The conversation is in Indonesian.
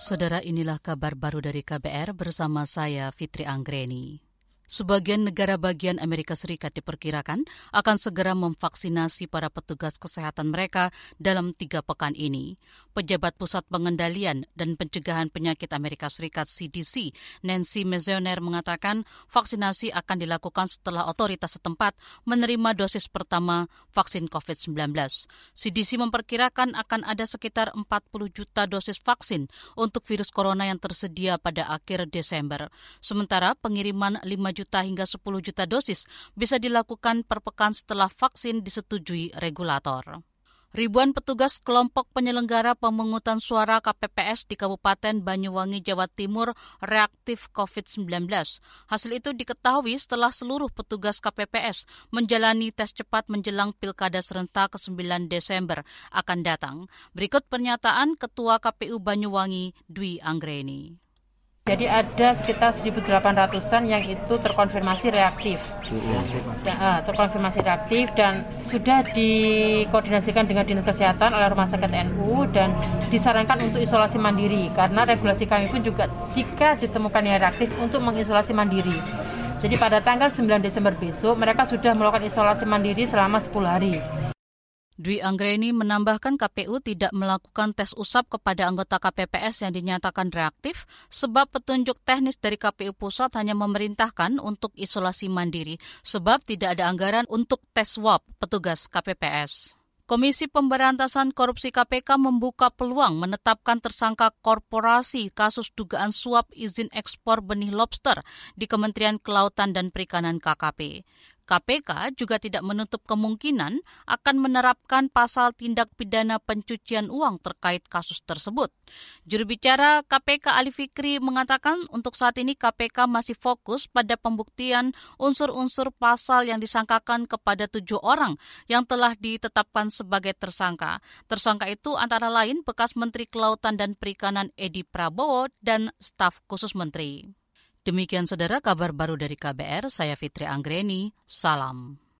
Saudara inilah kabar baru dari KBR bersama saya Fitri Anggreni. Sebagian negara bagian Amerika Serikat diperkirakan akan segera memvaksinasi para petugas kesehatan mereka dalam tiga pekan ini. Pejabat Pusat Pengendalian dan Pencegahan Penyakit Amerika Serikat CDC, Nancy Mazoner mengatakan vaksinasi akan dilakukan setelah otoritas setempat menerima dosis pertama vaksin COVID-19. CDC memperkirakan akan ada sekitar 40 juta dosis vaksin untuk virus corona yang tersedia pada akhir Desember. Sementara pengiriman 5 juta hingga 10 juta dosis bisa dilakukan per pekan setelah vaksin disetujui regulator. Ribuan petugas kelompok penyelenggara pemungutan suara KPPS di Kabupaten Banyuwangi, Jawa Timur reaktif COVID-19. Hasil itu diketahui setelah seluruh petugas KPPS menjalani tes cepat menjelang Pilkada serentak ke-9 Desember akan datang. Berikut pernyataan Ketua KPU Banyuwangi, Dwi Anggreni. Jadi ada sekitar 1.800-an yang itu terkonfirmasi reaktif. Ya, terkonfirmasi reaktif dan sudah dikoordinasikan dengan Dinas Kesehatan oleh Rumah Sakit NU dan disarankan untuk isolasi mandiri karena regulasi kami pun juga jika ditemukan yang reaktif untuk mengisolasi mandiri. Jadi pada tanggal 9 Desember besok mereka sudah melakukan isolasi mandiri selama 10 hari. Dwi Anggreni menambahkan KPU tidak melakukan tes usap kepada anggota KPPS yang dinyatakan reaktif sebab petunjuk teknis dari KPU Pusat hanya memerintahkan untuk isolasi mandiri sebab tidak ada anggaran untuk tes swab petugas KPPS. Komisi Pemberantasan Korupsi KPK membuka peluang menetapkan tersangka korporasi kasus dugaan suap izin ekspor benih lobster di Kementerian Kelautan dan Perikanan KKP. KPK juga tidak menutup kemungkinan akan menerapkan pasal tindak pidana pencucian uang terkait kasus tersebut. Juru bicara KPK Ali Fikri mengatakan untuk saat ini KPK masih fokus pada pembuktian unsur-unsur pasal yang disangkakan kepada tujuh orang yang telah ditetapkan sebagai tersangka. Tersangka itu antara lain bekas Menteri Kelautan dan Perikanan Edi Prabowo dan staf khusus menteri. Demikian saudara kabar baru dari KBR, saya Fitri Anggreni, salam.